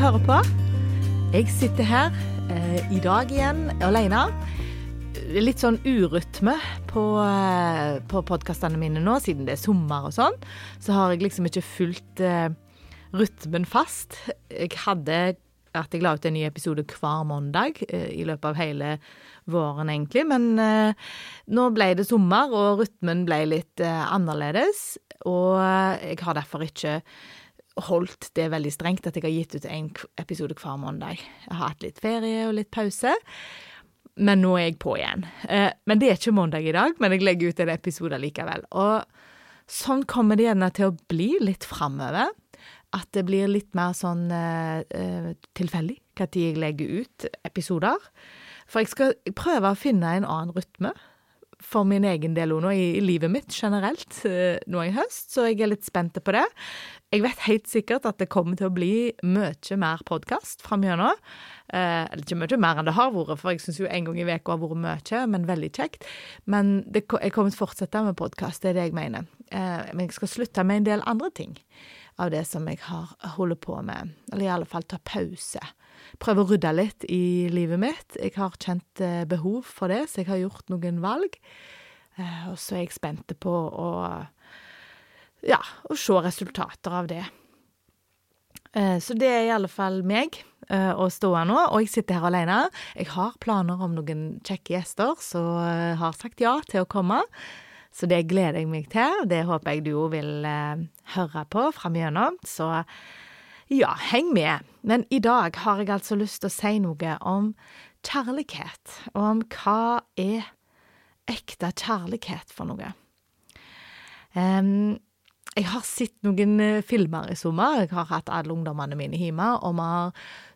hører på. Jeg sitter her eh, i dag igjen alene. Litt sånn urytme på, eh, på podkastene mine nå, siden det er sommer og sånn. Så har jeg liksom ikke fulgt eh, rytmen fast. Jeg hadde at jeg la ut en ny episode hver mandag eh, i løpet av hele våren, egentlig. Men eh, nå ble det sommer, og rytmen ble litt eh, annerledes. Og jeg har derfor ikke holdt det veldig strengt at jeg har gitt ut en episode hver mandag. Jeg har hatt litt ferie og litt pause. Men nå er jeg på igjen. Eh, men det er ikke mandag i dag, men jeg legger ut en episode likevel. Og sånn kommer det gjerne til å bli litt framover. At det blir litt mer sånn uh, tilfeldig når jeg legger ut episoder. For jeg skal prøve å finne en annen rytme for min egen del nå, i, i livet mitt generelt, uh, nå i høst, så jeg er litt spent på det. Jeg vet helt sikkert at det kommer til å bli mye mer podkast framgjennom. Eh, eller ikke mye mer enn det har vært, for jeg syns jo en gang i uka har vært mye, men veldig kjekt. Men det, jeg kommer til å fortsette med podkast, det er det jeg mener. Eh, men jeg skal slutte med en del andre ting av det som jeg har holder på med. Eller i alle fall ta pause. Prøve å rydde litt i livet mitt. Jeg har kjent eh, behov for det, så jeg har gjort noen valg. Eh, og så er jeg spent på å ja, å se resultater av det. Eh, så det er i alle fall meg å stå her nå, og jeg sitter her alene. Jeg har planer om noen kjekke gjester som har sagt ja til å komme. Så det gleder jeg meg til, og det håper jeg du òg vil høre på framigjennom. Så ja, heng med. Men i dag har jeg altså lyst til å si noe om kjærlighet, og om hva er ekte kjærlighet for noe. Um, jeg har sett noen eh, filmer i sommer. Jeg har hatt alle ungdommene mine hjemme, og vi har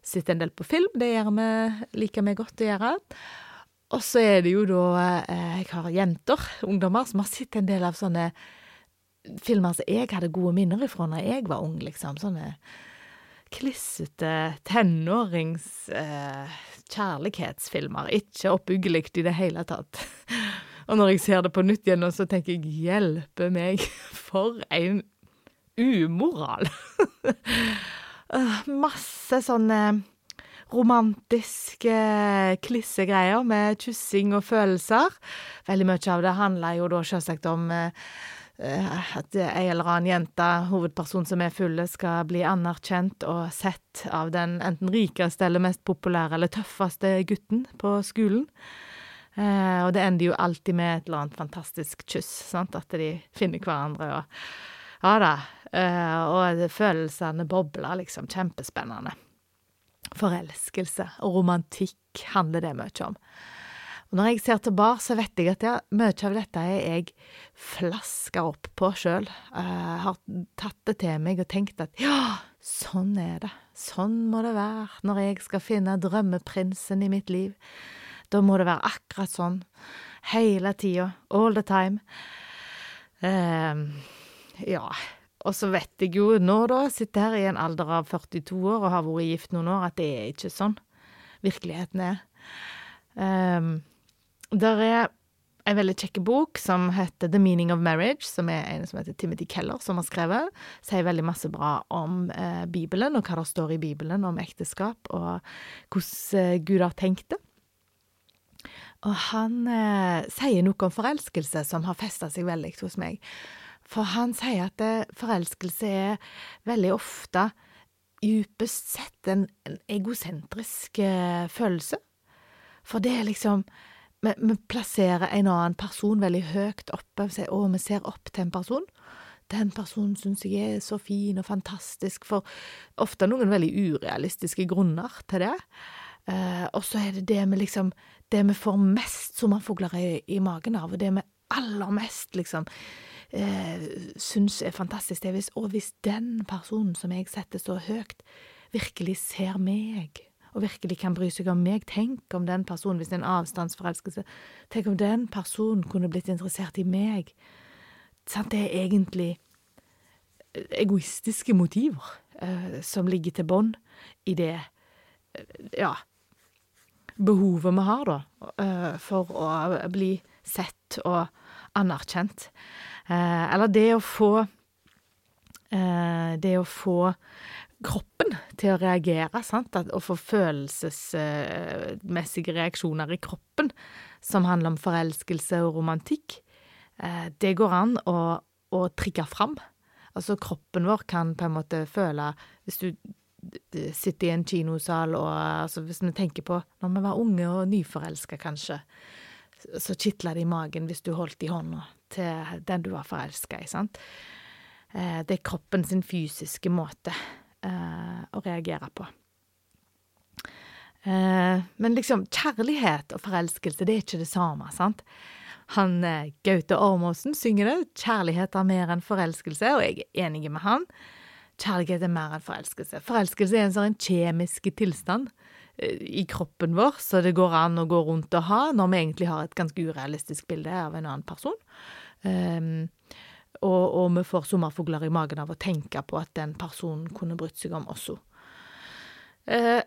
sett en del på film. Det gjør vi, liker vi godt å gjøre. Og så er det jo da eh, Jeg har jenter, ungdommer, som har sett en del av sånne filmer som jeg hadde gode minner ifra når jeg var ung, liksom. Sånne klissete tenåringskjærlighetsfilmer. eh. Ikke oppbyggelig i det hele tatt. Og når jeg ser det på nytt igjen, så tenker jeg 'hjelpe meg, for en umoral'. Masse sånne romantiske klissegreier med kyssing og følelser. Veldig mye av det handler jo da selvsagt om eh, at ei eller annen jente, hovedperson som er fulle, skal bli anerkjent og sett av den enten rikeste eller mest populære eller tøffeste gutten på skolen. Eh, og det ender jo alltid med et eller annet fantastisk kyss, sant, at de finner hverandre og Ja da. Eh, og følelsene bobler, liksom. Kjempespennende. Forelskelse og romantikk handler det mye om. Og når jeg ser tilbake, så vet jeg at ja, mye av dette er jeg flaska opp på sjøl. Har tatt det til meg og tenkt at ja, sånn er det. Sånn må det være når jeg skal finne drømmeprinsen i mitt liv. Da må det være akkurat sånn. Hele tida. All the time. Uh, ja. Og så vet jeg jo nå, da, sitter her i en alder av 42 år og har vært gift noen år, at det er ikke sånn virkeligheten er. Um, der er en veldig kjekk bok som heter The Meaning of Marriage, som er en som heter Timothy Keller, som har skrevet. Sier veldig masse bra om eh, Bibelen, og hva det står i Bibelen om ekteskap, og hvordan eh, Gud har tenkt det. Og han eh, sier noe om forelskelse som har festa seg veldig hos meg. For han sier at det, forelskelse er veldig ofte djupest sett en, en egosentrisk eh, følelse. For det er liksom vi, vi, plasserer en annen person veldig høyt oppe. Å, vi ser opp til en person. Den personen syns jeg er så fin og fantastisk, for ofte noen veldig urealistiske grunner til det. Uh, og så er det det vi liksom Det vi får mest sommerfugler i, i magen av, og det vi aller mest liksom uh, syns er fantastisk, det er hvis Og hvis den personen som jeg setter så høyt, virkelig ser meg, og virkelig kan bry seg om meg Tenk om den personen, hvis det er en avstandsforelskelse Tenk om den personen kunne blitt interessert i meg. Det er egentlig egoistiske motiver uh, som ligger til bånn i det. Ja, behovet vi har, da, eh, for å bli sett og anerkjent. Eh, eller det å få eh, Det å få kroppen til å reagere, sant, og få følelsesmessige reaksjoner i kroppen som handler om forelskelse og romantikk, eh, det går an å, å trigge fram. Altså, kroppen vår kan på en måte føle Hvis du sitter i en kinosal og altså, Hvis vi tenker på når vi var unge og nyforelska, kanskje, så kitla det i magen hvis du holdt i hånda til den du var forelska i, sant. Eh, det er kroppen sin fysiske måte eh, å reagere på. Eh, men liksom, kjærlighet og forelskelse, det er ikke det samme, sant. Han Gaute Ormåsen synger det, 'Kjærlighet er mer enn forelskelse', og jeg er enig med han. Kjærlighet er mer enn forelskelse. Forelskelse er en sånn kjemisk tilstand i kroppen vår, så det går an å gå rundt og ha, når vi egentlig har et ganske urealistisk bilde av en annen person. Um, og, og, vi får sommerfugler i magen av å tenke på at den personen kunne brydd seg om også. Eh,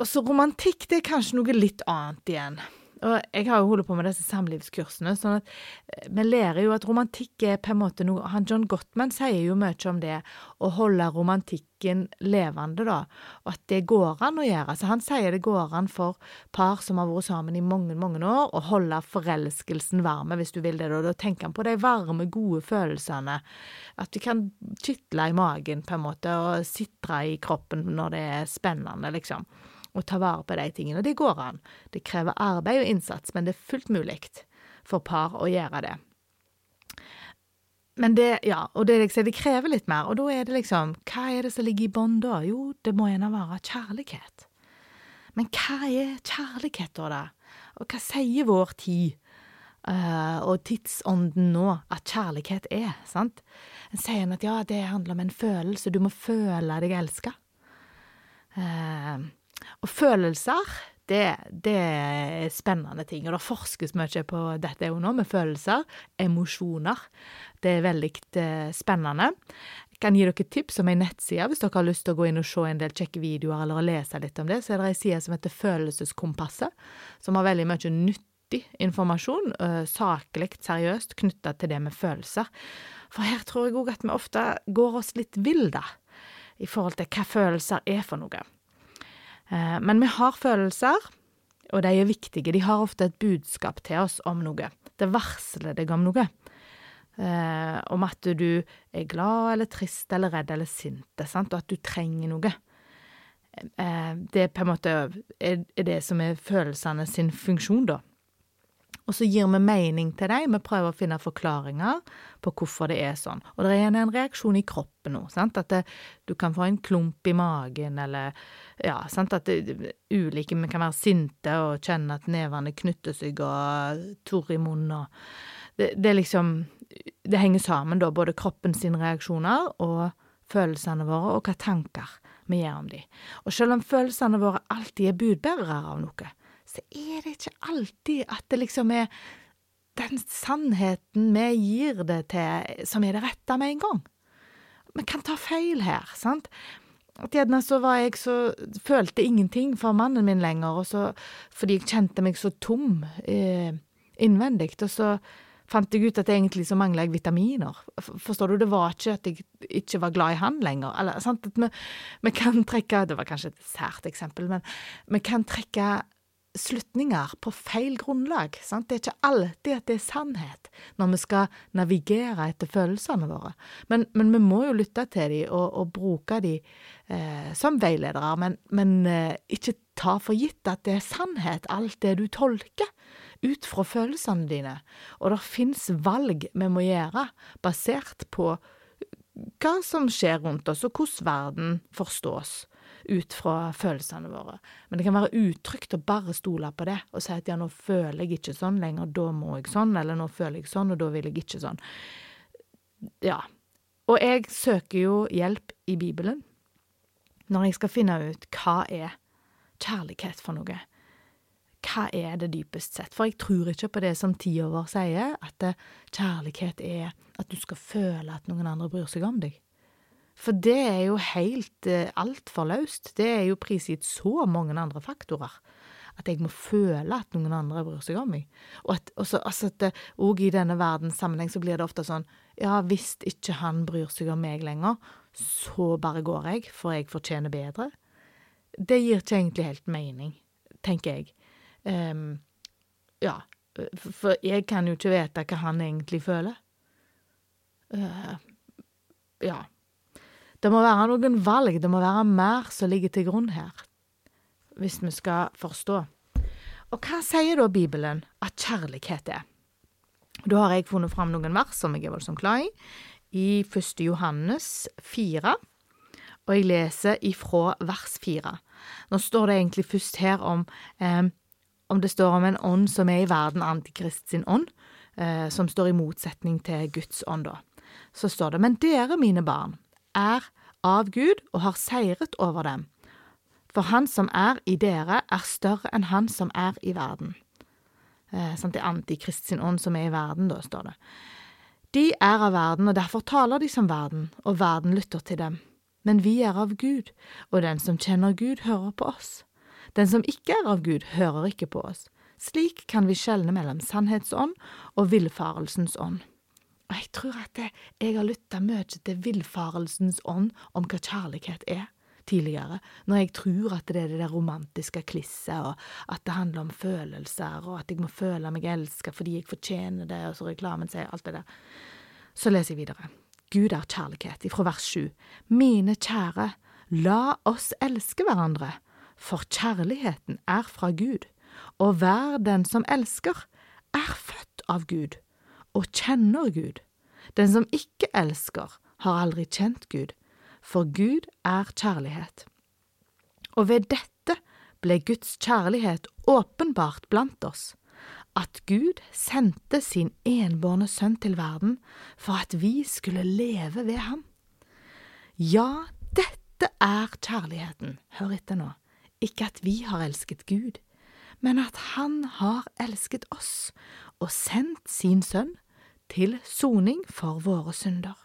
og så romantikk, det er kanskje noe litt annet igjen. Og jeg har jo holdt på med disse samlivskursene, sånn at eh, vi lærer jo at romantikk er på en måte noe han John Gottman sier jo mye om det, å holde romantikken levende, da, og at det går an å gjøre. Så han sier det går an for par som har vært sammen i mange, mange år, å holde forelskelsen varme, hvis du vil det. Da, da tenker han på de varme, gode følelsene. At du kan kitle i magen, på en måte, og sitre i kroppen når det er spennende, liksom å ta vare på de tingene. Og det går an. Det krever arbeid og innsats, men det er fullt mulig for par å gjøre det. Men det, ja, og det, liksom, det krever litt mer, og da er det liksom, hva er det som ligger i bånn da? Jo, det må gjerne være kjærlighet. Men hva er kjærlighet da, da? Og hva sier vår tid uh, og tidsånden nå at kjærlighet er, sant? En sier at ja, det handler om en følelse, du må føle deg elska. Uh, og følelser, det, det, er spennende ting. Og det forskes mye på dette jo nå, med følelser. Emosjoner. Det er veldig eh, spennende. Jeg kan gi dere tips om ei nettside hvis dere har lyst til å gå inn og se en del kjekke videoer eller lese litt om det. Så er det ei side som heter Følelseskompasset, som har veldig mye nyttig informasjon, uh, saklig, seriøst, knytta til det med følelser. For her tror jeg òg at vi ofte går oss litt vill, da, i forhold til hva følelser er for noe. Eh, men vi har følelser, og de er viktige. De har ofte et budskap til oss om noe. Det varsler deg om noe. Eh, om at du er glad eller trist eller redd eller sint, og at du trenger noe. Eh, det er på en måte det som er følelsene sin funksjon, da. Og så gir vi mening til dem, vi prøver å finne forklaringer på hvorfor det er sånn. Og det er en, reaksjon i kroppen nå, sant? at det, du kan få en klump i magen, eller ja, sant, at det, ulike Vi kan være sinte og kjenne at nevene knytter seg og torr i munnen og det, det liksom Det henger sammen, da, både kroppen sine reaksjoner og følelsene våre, og hva tanker vi gjør om dem. Og selv om følelsene våre alltid er budbærere av noe, så er det ikke alltid at det liksom er den sannheten vi gir det til, som er det rette med en gang. Vi kan ta feil her, sant? At gjerne så var jeg så Følte ingenting for mannen min lenger, og så fordi jeg kjente meg så tom eh, innvendig, og så fant jeg ut at egentlig så mangla jeg vitaminer. Forstår du? Det var ikke at jeg ikke var glad i han lenger. Eller, sant? At vi, vi kan trekke Det var kanskje et sært eksempel, men vi kan trekke slutninger på feil grunnlag. Sant? Det er ikke alltid at det er sannhet når vi skal navigere etter følelsene våre. Men, men vi må jo lytte til dem og, og bruke dem eh, som veiledere, men, men eh, ikke ta for gitt at det er sannhet, alt det du tolker ut fra følelsene dine. Og det fins valg vi må gjøre basert på hva som skjer rundt oss, og hvordan verden forstås ut fra følelsene våre. Men det kan være utrygt å bare stole på det og si at ja, nå føler jeg ikke sånn lenger, da må jeg sånn, eller nå føler jeg sånn, og da vil jeg ikke sånn. Ja. Og jeg søker jo hjelp i Bibelen når jeg skal finne ut hva er kjærlighet for noe. Hva er det dypest sett? For jeg tror ikke på det som tiår sier, at kjærlighet er at du skal føle at noen andre bryr seg om deg. For det er jo helt eh, altfor løst. Det er jo prisgitt så mange andre faktorer. At jeg må føle at noen andre bryr seg om meg. Og at, også, altså at og i denne verdens sammenheng så blir det ofte sånn Ja, hvis ikke han bryr seg om meg lenger, så bare går jeg, for jeg fortjener bedre. det gir ikke egentlig helt mening, tenker jeg. Um, ja, for jeg kan jo ikke vite hva han egentlig føler. Uh, ja. Det må være noen valg, det må være mer som ligger til grunn her, hvis vi skal forstå. Og hva sier da Bibelen at kjærlighet er? Da har jeg funnet fram noen vers som jeg er voldsomt glad i, i 1. Johannes 4, og jeg leser ifra vers 4. Nå står det egentlig først her om eh, om det står om en ånd som er i verden, Antikrist sin ånd, eh, som står i motsetning til Guds ånd, da. Så står det, men dere, mine barn, er av Gud og har seiret over dem. For han som er i dere, er større enn han som er i verden. Eh, sant? Det er Antikrist sin ånd som er i verden, da, står det. De er av verden, og derfor taler de som verden, og verden lytter til dem. Men vi er av Gud, og den som kjenner Gud, hører på oss. Den som ikke er av Gud, hører ikke på oss. Slik kan vi skjelne mellom sannhetsånd og villfarelsens ånd. Og jeg tror at jeg har lytta mye til villfarelsens ånd om hva kjærlighet er tidligere, når jeg tror at det er det der romantiske klisset, og at det handler om følelser, og at jeg må føle meg elska fordi jeg fortjener det, og så reklamen sier alt det der. Så leser jeg videre. Gud er kjærlighet, ifra vers sju. Mine kjære, la oss elske hverandre, for kjærligheten er fra Gud, og hver den som elsker, er født av Gud og kjenner Gud. Den som ikke elsker, har aldri kjent Gud, for Gud er kjærlighet. Og ved dette ble Guds kjærlighet åpenbart blant oss, at Gud sendte sin enbårne sønn til verden for at vi skulle leve ved ham. Ja, dette er kjærligheten, hør etter nå, ikke at vi har elsket Gud, men at Han har elsket oss og sendt sin sønn til soning for våre synder.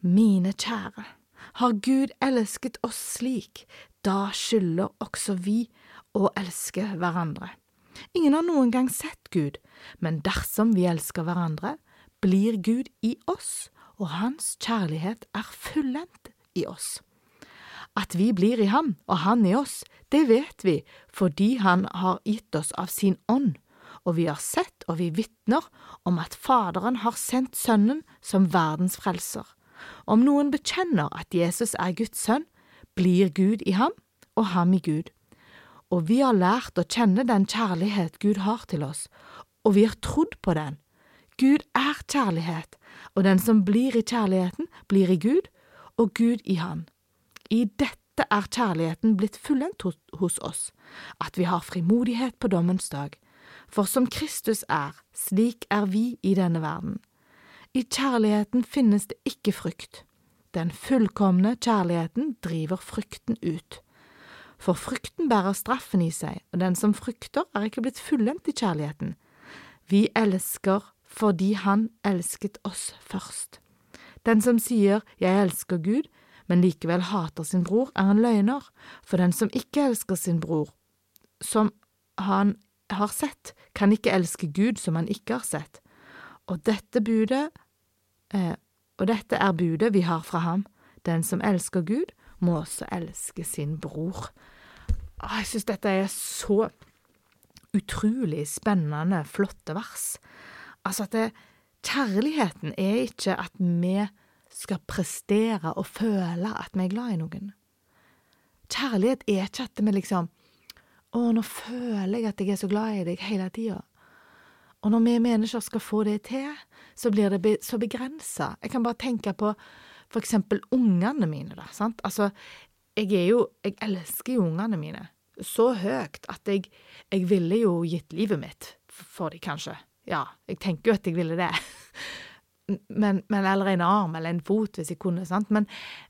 Mine kjære, har Gud elsket oss slik, da skylder også vi å elske hverandre. Ingen har noen gang sett Gud, men dersom vi elsker hverandre, blir Gud i oss, og Hans kjærlighet er fullendt i oss. At vi blir i ham og han i oss, det vet vi fordi han har gitt oss av sin ånd, og vi har sett og vi vitner om at Faderen har sendt Sønnen som verdens frelser. Om noen bekjenner at Jesus er Guds sønn, blir Gud i ham og ham i Gud. Og vi har lært å kjenne den kjærlighet Gud har til oss, og vi har trodd på den. Gud er kjærlighet, og den som blir i kjærligheten, blir i Gud, og Gud i han. I dette er kjærligheten blitt fullendt hos oss, at vi har frimodighet på dommens dag. For som Kristus er, slik er vi i denne verden. I kjærligheten finnes det ikke frykt. Den fullkomne kjærligheten driver frykten ut. For frykten bærer straffen i seg, og den som frykter, er ikke blitt fullendt i kjærligheten. Vi elsker fordi Han elsket oss først. Den som sier Jeg elsker Gud, men likevel hater sin bror, er en løgner, for den som ikke elsker sin bror, som han har sett, kan ikke elske Gud som han ikke har sett. Og dette budet Eh, og dette er budet vi har fra ham. Den som elsker Gud, må også elske sin bror. Å, jeg synes dette er så utrolig spennende, flotte vers. Altså at det, kjærligheten er ikke at vi skal prestere og føle at vi er glad i noen. Kjærlighet er ikke at vi liksom Å, nå føler jeg at jeg er så glad i deg hele tida. Og når vi mennesker skal få det til, så blir det be så begrensa. Jeg kan bare tenke på for eksempel ungene mine, da, sant. Altså, jeg er jo Jeg elsker jo ungene mine så høyt at jeg, jeg ville jo gitt livet mitt for dem, kanskje. Ja, jeg tenker jo at jeg ville det. Men, men, eller en arm eller en fot, hvis jeg kunne, sant, men,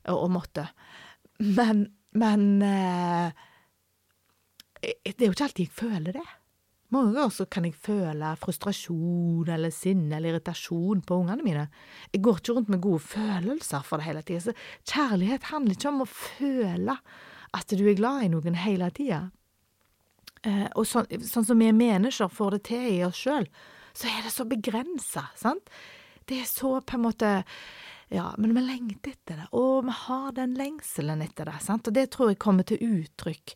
og, måtte. Men, men eh, Det er jo ikke alltid jeg føler det. Mange ganger så kan jeg føle frustrasjon eller sinne eller irritasjon på ungene mine. Jeg går ikke rundt med gode følelser for det hele tida. Så kjærlighet handler ikke om å føle at du er glad i noen hele tida. Eh, og sånn, sånn som vi mennesker får det til i oss sjøl, så er det så begrensa, sant? Det er så på en måte Ja, men vi lengter etter det, og vi har den lengselen etter det. sant? Og det tror jeg kommer til uttrykk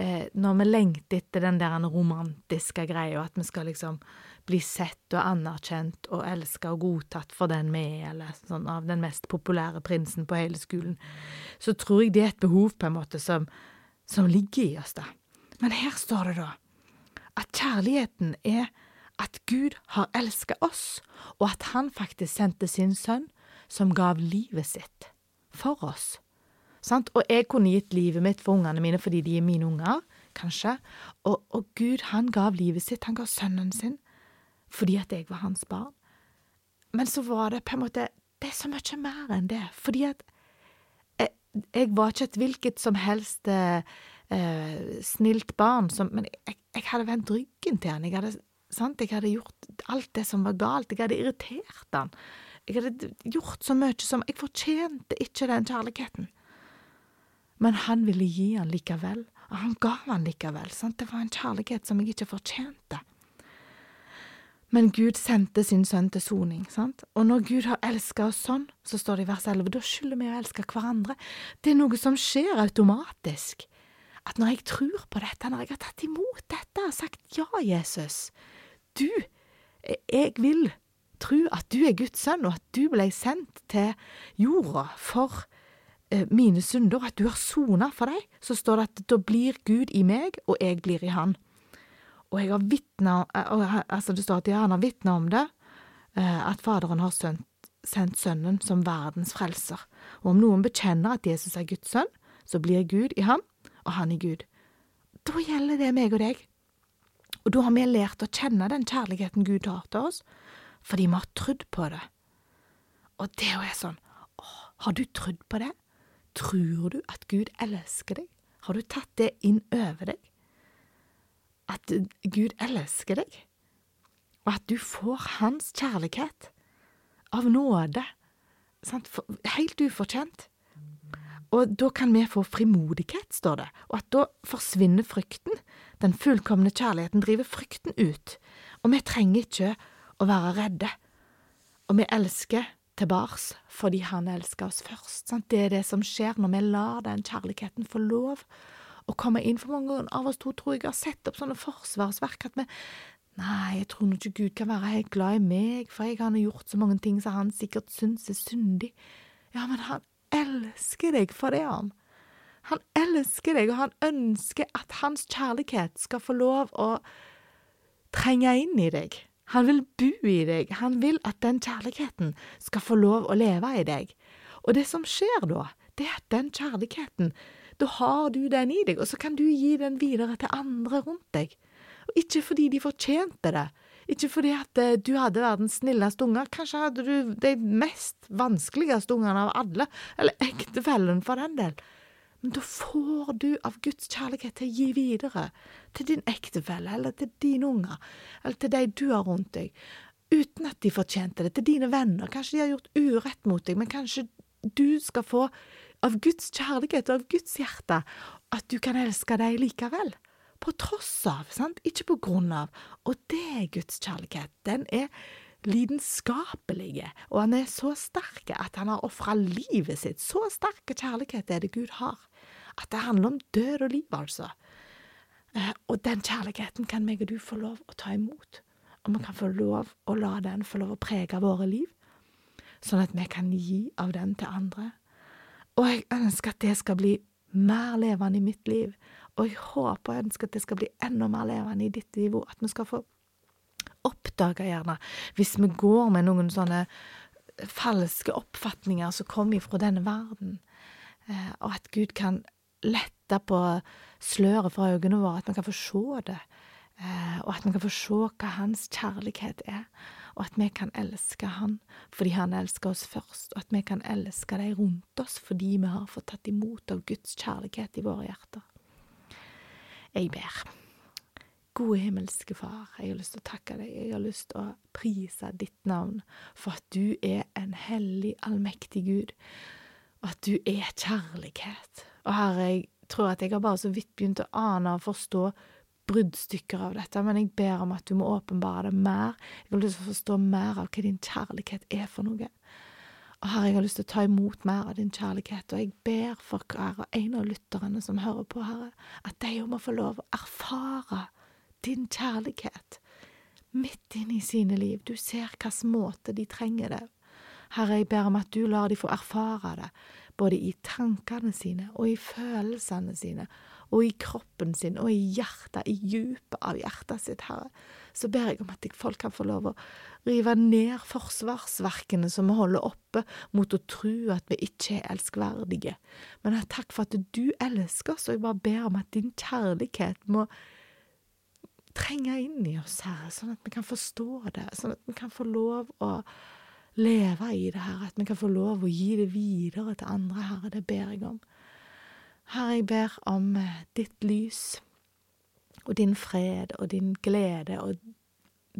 eh, når vi lengter etter den der romantiske greia, at vi skal liksom bli sett og anerkjent og elska og godtatt for den vi er, eller sånn av den mest populære prinsen på hele skolen. Så tror jeg det er et behov, på en måte, som, som ligger i oss, da. Men her står det da at kjærligheten er at Gud har elska oss, og at han faktisk sendte sin sønn som gav livet sitt for oss. Sant? Og jeg kunne gitt livet mitt for ungene mine fordi de er mine unger, kanskje. Og, og, Gud, han gav livet sitt, han gav sønnen sin, fordi at jeg var hans barn. Men så var det på en måte Det er så mye mer enn det. Fordi at jeg, jeg var ikke et hvilket som helst eh, eh snilt barn, som, men jeg, jeg, hadde vendt ryggen til han. Jeg hadde, sant? jeg hadde gjort alt det som var galt. Jeg hadde irritert han. Jeg hadde gjort så mye som Jeg fortjente ikke den kjærligheten. Men han ville gi han likevel, og han ga han likevel. Sant? Det var en kjærlighet som jeg ikke fortjente. Men Gud sendte sin sønn til soning, sant? Og når Gud har elska oss sånn, så står det i vers 11, da skylder vi å elske hverandre. Det er noe som skjer automatisk. At når jeg tror på dette, når jeg har tatt imot dette og sagt ja, Jesus, du, jeg vil tro at du er Guds sønn, og at du ble sendt til jorda for eh, mine synder, at du har sona for deg, så står det at da blir Gud i meg, og jeg blir i Han. Og jeg har vitna eh, altså Det står at han har vitna om det, eh, at Faderen har sendt, sendt Sønnen som verdens frelser. Og om noen bekjenner at Jesus er Guds sønn, så blir Gud i ham, og han i Gud. Da gjelder det meg og deg. Og da har vi lært å kjenne den kjærligheten Gud har til oss, fordi vi har trodd på det. Og det er sånn, åh, har du trodd på det? Tror du at Gud elsker deg? Har du tatt det inn over deg? At Gud elsker deg? Og at du får Hans kjærlighet av nåde, sant? helt ufortjent. Og da kan vi få frimodighet, står det, og at da forsvinner frykten. Den fullkomne kjærligheten driver frykten ut, og vi trenger ikke å være redde. Og vi elsker tilbake fordi han elsker oss først. Sant? Det er det som skjer når vi lar den kjærligheten få lov å komme inn. For mange av oss to tror jeg har sett opp sånne forsvarsverk at vi Nei, jeg tror nå ikke Gud kan være helt glad i meg, for jeg har gjort så mange ting som han sikkert syns er syndig. Ja, men han elsker deg for det, han. Han elsker deg, og han ønsker at hans kjærlighet skal få lov å trenge inn i deg. Han vil bo i deg, han vil at den kjærligheten skal få lov å leve i deg. Og det som skjer da, det er at den kjærligheten, da har du den i deg, og så kan du gi den videre til andre rundt deg. Og ikke fordi de fortjente det, ikke fordi at eh, du hadde verdens snilleste unger, kanskje hadde du de mest vanskeligste ungene av alle, eller ektefellen for den del. Men da får du av Guds kjærlighet til å gi videre til din ektefelle, eller til dine unger, eller til de du har rundt deg, uten at de fortjente det, til dine venner. Kanskje de har gjort urett mot deg, men kanskje du skal få av Guds kjærlighet og av Guds hjerte at du kan elske dem likevel. På tross av, sant, ikke på grunn av. Og det er Guds kjærlighet. Den er lidenskapelige, og han er så sterk at han har ofra livet sitt. Så sterk kjærlighet er det Gud har at det handler om død og liv, altså. Eh, og den kjærligheten kan meg og du få lov å ta imot. Og vi kan få lov å la den få lov å prege våre liv, sånn at vi kan gi av den til andre. Og jeg ønsker at det skal bli mer levende i mitt liv, og jeg håper og ønsker at det skal bli enda mer levende i ditt liv, òg. at vi skal få oppdage gjerne, hvis vi går med noen sånne falske oppfatninger som kommer fra denne verden, eh, og at Gud kan lette på sløret fra øynene våre, at vi kan få se det, eh, og at vi kan få se hva hans kjærlighet er, og at vi kan elske han fordi han elsker oss først, og at vi kan elske de rundt oss fordi vi har fått tatt imot av Guds kjærlighet i våre hjerter. Jeg ber. Gode himmelske Far, jeg har lyst til å takke deg, jeg har lyst til å prise ditt navn for at du er en hellig, allmektig Gud, at du er kjærlighet, og Herre, jeg tror at jeg har bare så vidt begynt å ane og forstå bruddstykker av dette, men jeg ber om at du må åpenbare det mer. Jeg har lyst til å forstå mer av hva din kjærlighet er for noe. Og Herre, jeg har lyst til å ta imot mer av din kjærlighet, og jeg ber for hver og en av lytterne som hører på, Herre, at de må få lov å erfare din kjærlighet midt inn i sine liv. Du ser hvilken måte de trenger det. Herre, jeg ber om at du lar de få erfare det, både i tankene sine og i følelsene sine, og i kroppen sin og i hjertet, i djupet av hjertet sitt, Herre, så ber jeg om at folk kan få lov å rive ned forsvarsverkene som vi holder oppe mot å tro at vi ikke er elskverdige. Men takk for at du elsker oss, og jeg bare ber om at din kjærlighet må trenge inn i oss, Herre, sånn at vi kan forstå det, sånn at vi kan få lov å leve i det, Herre, at vi kan få lov å gi det videre til andre, Herre, det ber jeg om. Herre, jeg ber om eh, ditt lys og din fred og din glede, og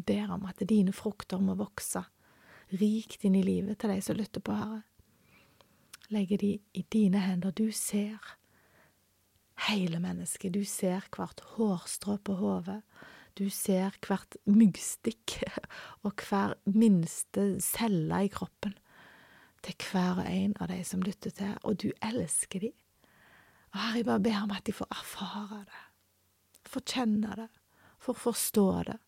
ber om at dine frukter må vokse rikt inn i livet til de som lytter på, Herre. Legger de i dine hender. Du ser hele mennesket. Du ser hvert hårstrå på hodet. Du ser hvert myggstikk og hver minste celle i kroppen til hver og en av de som lytter til, og du elsker de. Og Herre, jeg bare ber om at de får erfare det, får kjenne det, får forstå det,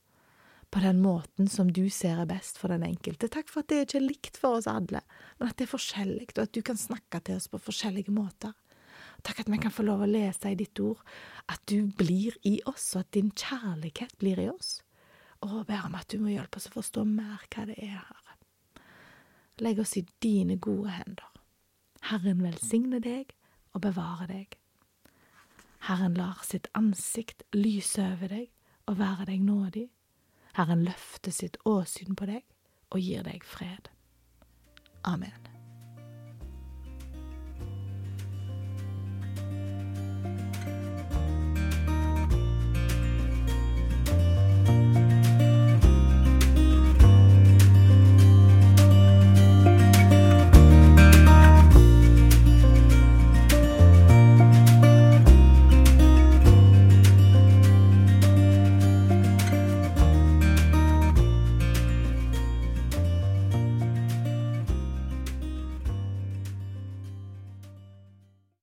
på den måten som du ser er best for den enkelte. Takk for at det ikke er likt for oss alle, men at det er forskjellig, og at du kan snakke til oss på forskjellige måter. Takk at vi kan få lov å lese i ditt ord at du blir i oss, og at din kjærlighet blir i oss. Og ber om at du må hjelpe oss å forstå mer hva det er, Herre. Legg oss i dine gode hender. Herren velsigne deg og bevare deg. Herren lar sitt ansikt lyse over deg og være deg nådig. Herren løfter sitt åsyn på deg og gir deg fred. Amen.